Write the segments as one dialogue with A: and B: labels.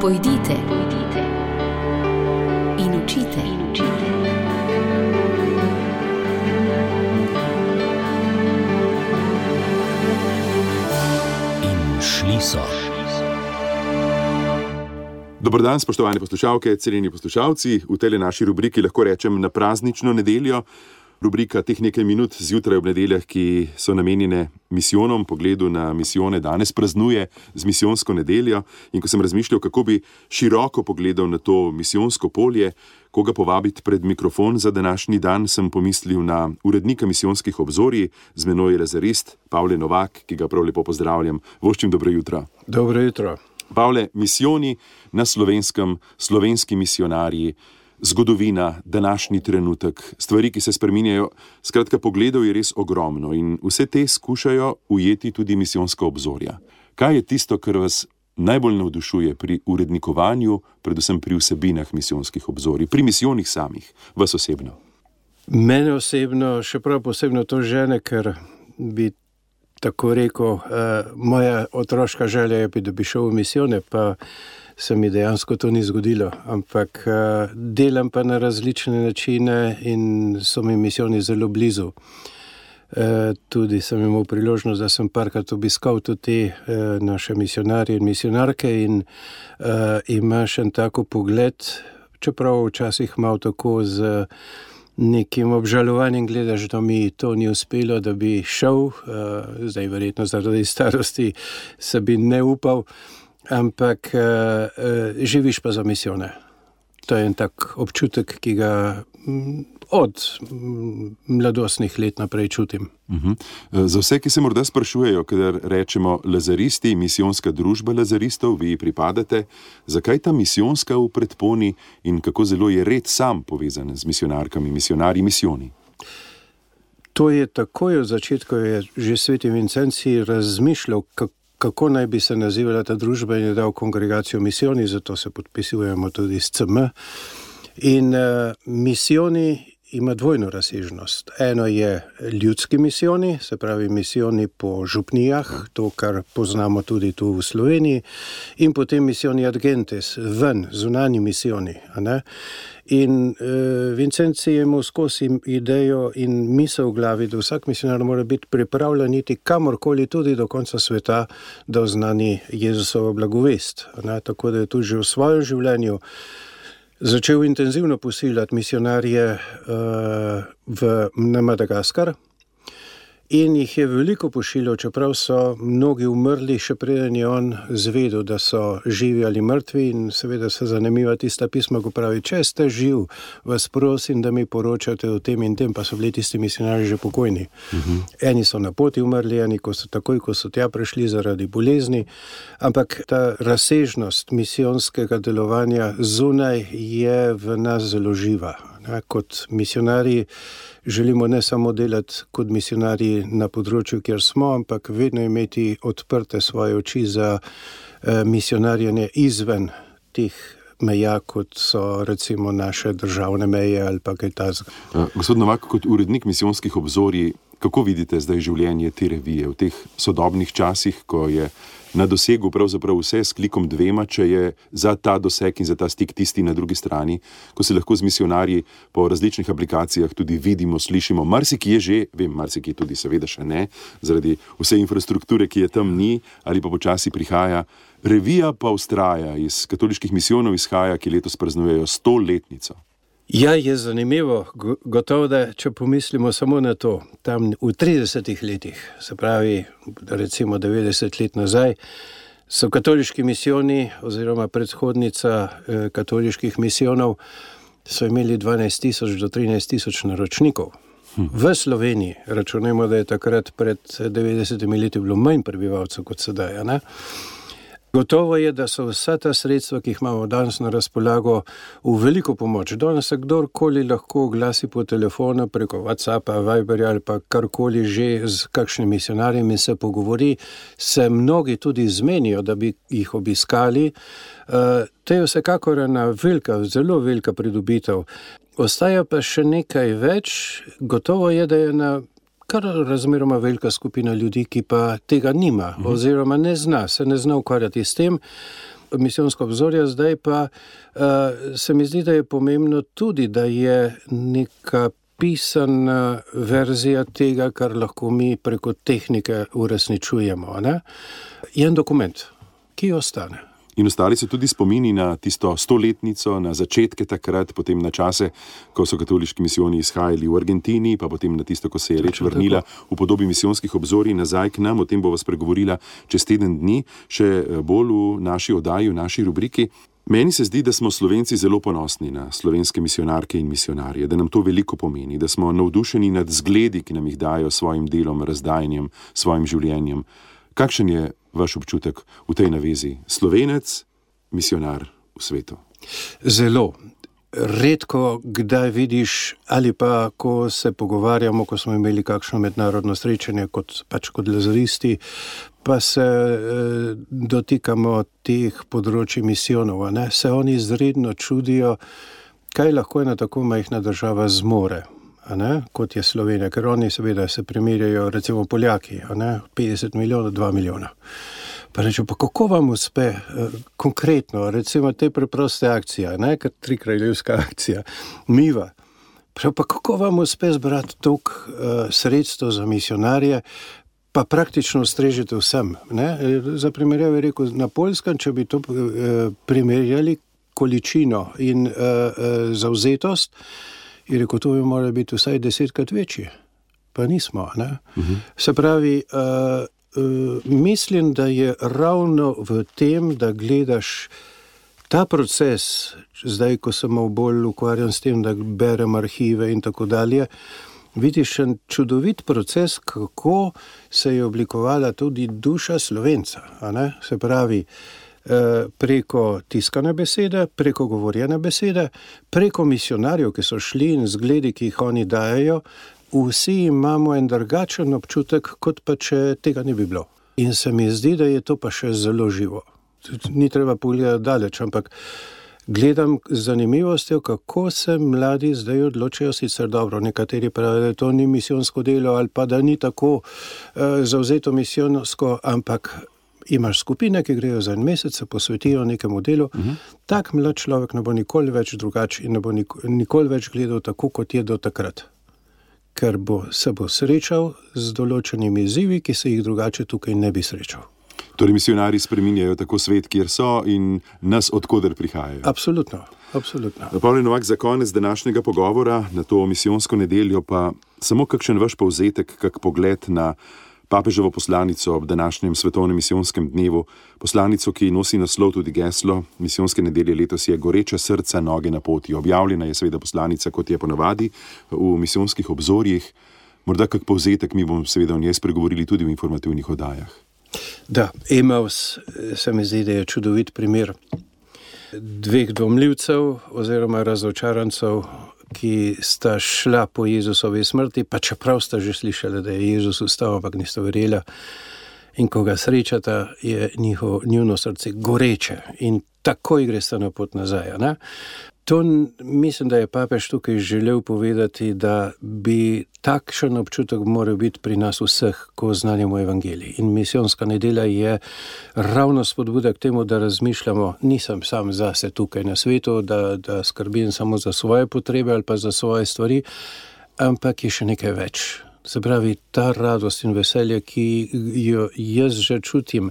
A: Pojdite, pojdite in učite. In učite.
B: In šli so.
C: Dobro dan, spoštovane poslušalke, cenjeni poslušalci. V tej naši rubriki lahko rečem na praznično nedeljo. Rubrika teh nekaj minut zjutraj ob nedeljah, ki so namenjene misijonom, pogledu na misijone, danes praznuje z misijonsko nedeljo. In ko sem razmišljal, kako bi široko pogledal na to misijonsko polje, koga povabiti pred mikrofon za današnji dan, sem pomislil na urednika misijonskih obzorij, z menoj je Lazarist, Pavle Novak, ki ga prav lepo pozdravljam. Voščim dobro jutro.
D: Dobro jutro.
C: Pavle, misijoni na slovenskem, slovenski misionarji zgodovina, današnji trenutek, stvari, ki se spreminjajo. Skratka, pogledov je res ogromno in vse te skušajo ujeti tudi misijonska obzorja. Kaj je tisto, kar vas najbolj navdušuje pri urednikovanju, predvsem pri vsebinah misijonskih obzorij, pri misijonih samih, vas osebno?
D: Mene osebno, še prav posebno to žene, ker bi tako rekel, eh, moja otroška želja je, da bi šel v misijone, pa se mi dejansko to ni zgodilo. Ampak uh, delam pa na različne načine in so mi misijoni zelo blizu. Uh, tudi sem imel priložnost, da sem parkrat obiskal tudi te uh, naše misionarje in misionarke in imaš en tako pogled, čeprav včasih malo tako z nekim obžalovanjem gledaš, da mi to ni uspelo, da bi šel, zdaj verjetno zaradi starosti se bi ne upal. Ampak uh, uh, živiš pa za misijone. To je en tak občutek, ki ga mm, od mm, mladostnih let naprej čutim.
C: Uh mhm. -huh. Za vse, ki se morda sprašujejo, ker rečemo lazaristi, misijonska družba lazaristov, vi pripadate, zakaj ta misijonska v predponi in kako zelo je red sam povezan z misionarkami, misionarji, misijoni?
D: To je takoj od začetka, je že sveti Vincenci razmišljal, kako kako naj bi se nazivala ta družba in je dal kongregacijo misijoni, zato se podpisujemo tudi s CM. In uh, misijoni ima dvojno razsežnost. Eno je ljudski misijoni, se pravi misijoni po župnijah, to, kar poznamo tudi tu v Sloveniji, in potem misijoni ad gentes, ven, zunani misijoni. In uh, Vincenci je imel skozi idejo in misel v glavi, da vsak misionar mora biti pripravljen iti kamorkoli, tudi do konca sveta, da oznani Jezusovo blagovest. Tako da je tu že v svojem življenju začel intenzivno posiljati misionarje uh, v, na Madagaskar. In jih je veliko pošiljal, čeprav so mnogi umrli, še preden je on zvedel, da so živi ali mrtvi. In seveda se zanimiva tista pisma, ko pravi: Če ste živ, vas prosim, da mi poročate o tem in tem, pa so bili tisti misionarji že pokojni. Uh mhm. -huh. Eni so na poti umrli, eni ko so takoj, ko so tja prišli zaradi bolezni. Ampak ta razsežnost misijonskega delovanja zunaj je v nas zelo živa. Kot misionarji želimo ne samo delati kot misionarji na področju, kjer smo, ampak vedno imeti odprte svoje oči za eh, misionarjenje izven teh meja, kot so recimo naše državne meje ali kaj takega.
C: Eh, gospod Novak, kot urednik misijonskih obzorij, kako vidite zdaj življenje te revije v teh sodobnih časih, ko je na dosegu pravzaprav vse s klikom dvema, če je za ta doseg in za ta stik tisti na drugi strani, ko se lahko z misionarji po različnih aplikacijah tudi vidimo, slišimo. Marsik je že, vem, marsik je tudi, seveda še ne, zaradi vse infrastrukture, ki je tam ni ali pa počasi prihaja. Revija pa ustraja iz katoliških misijonov, izhaja, ki letos praznujejo stoletnico.
D: Ja, je zanimivo. Gotovo, da če pomislimo samo na to, tam v 30 letih, se pravi, recimo 90 let nazaj, so katoliški misijoni oziroma predhodnica eh, katoliških misijonov imeli 12 tisoč do 13 tisoč naročnikov. Hm. V Sloveniji računamo, da je takrat pred 90 leti bilo manj prebivalcev kot sedaj. Gotovo je, da so vsa ta sredstva, ki jih imamo danes na razpolago, v veliko pomoč. Danes se kdorkoli lahko oglasi po telefonu, preko WhatsAppa, Viberja ali pa karkoli že z kakšnim misionarjem in se pogovori, se mnogi tudi zmenijo, da bi jih obiskali. Uh, to je vsekakor ena velika, zelo velika pridobitev. Ostaja pa še nekaj več, gotovo je, da je na kar razmeroma velika skupina ljudi, ki pa tega nima, mhm. oziroma ne zna, se ne zna ukvarjati s tem. misijonsko obzorje, zdaj pa uh, se mi zdi, da je pomembno tudi, da je neka pisana verzija tega, kar lahko mi preko tehnike uresničujemo. Ne? Je en dokument, ki ostane.
C: In ostali so tudi spomini na tisto stoletnico, na začetke takrat, potem na čase, ko so katoliški misijoni izhajali v Argentini, pa potem na tisto, ko se je reč vrnila v podobi misijonskih obzorij nazaj k nam. O tem bo vas pregovorila čez teden dni, še bolj v naši oddaji, v naši rubriki. Meni se zdi, da smo Slovenci zelo ponosni na slovenske misionarke in misionarje, da nam to veliko pomeni, da smo navdušeni nad zgledi, ki nam jih dajo svojim delom, razdajanjem, svojim življenjem. Kakšen je vaš občutek v tej navezi? Slovenec, misionar v svetu.
D: Zelo. Redko kdaj vidiš, ali pa ko se pogovarjamo, ko smo imeli kakšno mednarodno srečanje, kot pač kot lazaristi, pa se eh, dotikamo teh področji misijonov. Ne? Se oni izredno čudijo, kaj lahko ena tako majhna država zmore kot je Slovenija, ker oni seveda se primerjajo, recimo Poljaki, ne, 50 milijonov, 2 milijona. Pa rečem, pa kako vam uspe eh, konkretno, recimo te preproste akcije, ne, kot tri kraljevska akcija, Miva. Pa kako vam uspe zbrati toliko uh, sredstev za misionarje, pa praktično strežete vsem? Ne? Za primerjavo je rekel, na Poljskem, če bi to uh, primerjali količino in uh, uh, zauzetost, uh, Je rekel, to bi moralo biti vsaj desetkrat večje, pa nismo. Uh -huh. Se pravi, uh, uh, mislim, da je ravno v tem, da gledaš ta proces, zdaj, ko sem bolj ukvarjen s tem, da berem arhive in tako dalje. Vidiš en čudovit proces, kako se je oblikovala tudi duša slovenca. Se pravi, uh, preko tiskane besede, preko govorjene besede, preko misionarjev, ki so šli in zgledi, ki jih oni dajo, vsi imamo en drugačen občutek, kot pa če tega ne bi bilo. In se mi zdi, da je to pa še zelo živo. Ni treba pogledati daleč, ampak gledam z zanimivostjo, kako se mladi zdaj odločajo. Sicer dobro, nekateri pravijo, da to ni misijonsko delo ali pa da ni tako uh, zauzeto misijonsko, ampak imaš skupine, ki grejo za en mesec, se posvetijo nekemu delu, uh mhm. -huh. tak mlad človek ne bo nikoli več drugačen in ne bo nikoli več gledal tako, kot je do takrat. Ker bo se bo srečal z določenimi izzivi, ki se jih drugače tukaj ne bi srečal.
C: Torej, misionari spreminjajo tako svet, kjer so in nas, odkuder prihajajo.
D: Absolutno. Absolutno.
C: Pavle Novak, za konec današnjega pogovora na to misijonsko nedeljo, pa samo kakšen vaš povzetek, kak pogled na papeževo poslanico ob današnjem svetovnem misijonskem dnevu, poslanico, ki nosi naslov tudi geslo misijonske nedelje letos je Goreča srca, noge na poti. Objavljena je seveda poslanica, kot je ponavadi v misijonskih obzorjih. Morda kak povzetek, mi bomo seveda o njej spregovorili tudi v informativnih oddajah.
D: Da, Emaus se mi zdi, da je čudovit primer dveh dvomljivcev oziroma razočarancev ki sta šla po Jezusovi smrti, pa čeprav sta že slišali, da je Jezus ustal, ampak nista verjela. In ko ga srečata, je njihovo srce goreče in takoj gre sta na pot nazaj. Ne? To mislim, da je papež tukaj želel povedati, da bi takšen občutek moral biti pri nas vseh, ko znanjamo evangelij. In misijonska nedelja je ravno spodbuda k temu, da razmišljamo, nisem sam zase tukaj na svetu, da, da skrbim samo za svoje potrebe ali pa za svoje stvari, ampak je še nekaj več. Se pravi, ta radost in veselje, ki jo jaz že čutim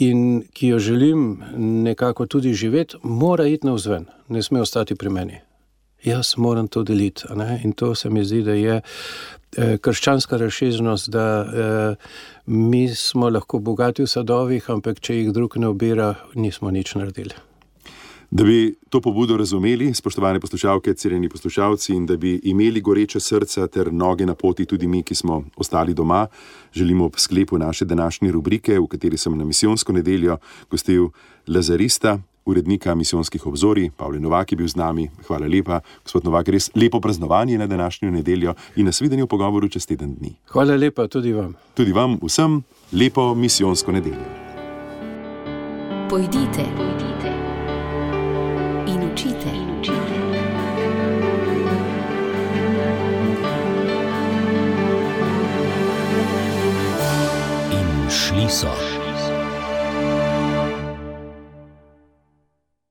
D: in ki jo želim nekako tudi živeti, mora iti na vzven, ne sme ostati pri meni. Jaz moram to deliti. In to se mi zdi, da je eh, krščanska razsežnost, da eh, mi smo lahko bogati v sadovih, ampak če jih drug ne obira, nismo nič naredili.
C: Da bi to pobudo razumeli, spoštovane poslušalke, cenjeni poslušalci, in da bi imeli goreče srca ter noge na poti tudi mi, ki smo ostali doma, želimo ob sklepu naše današnje rubrike, v kateri sem na misijonsko nedeljo gostil Lazarista, urednika misijonskih obzorij, Pavle Novak je bil z nami. Hvala lepa, gospod Novak, res lepo praznovanje na današnjo nedeljo in nasvidenje v pogovoru čez teden dni.
D: Hvala lepa tudi vam.
C: Tudi vam vsem lepo misijonsko nedeljo.
A: Pojdite, pojdite učite. In učite.
B: In šli so.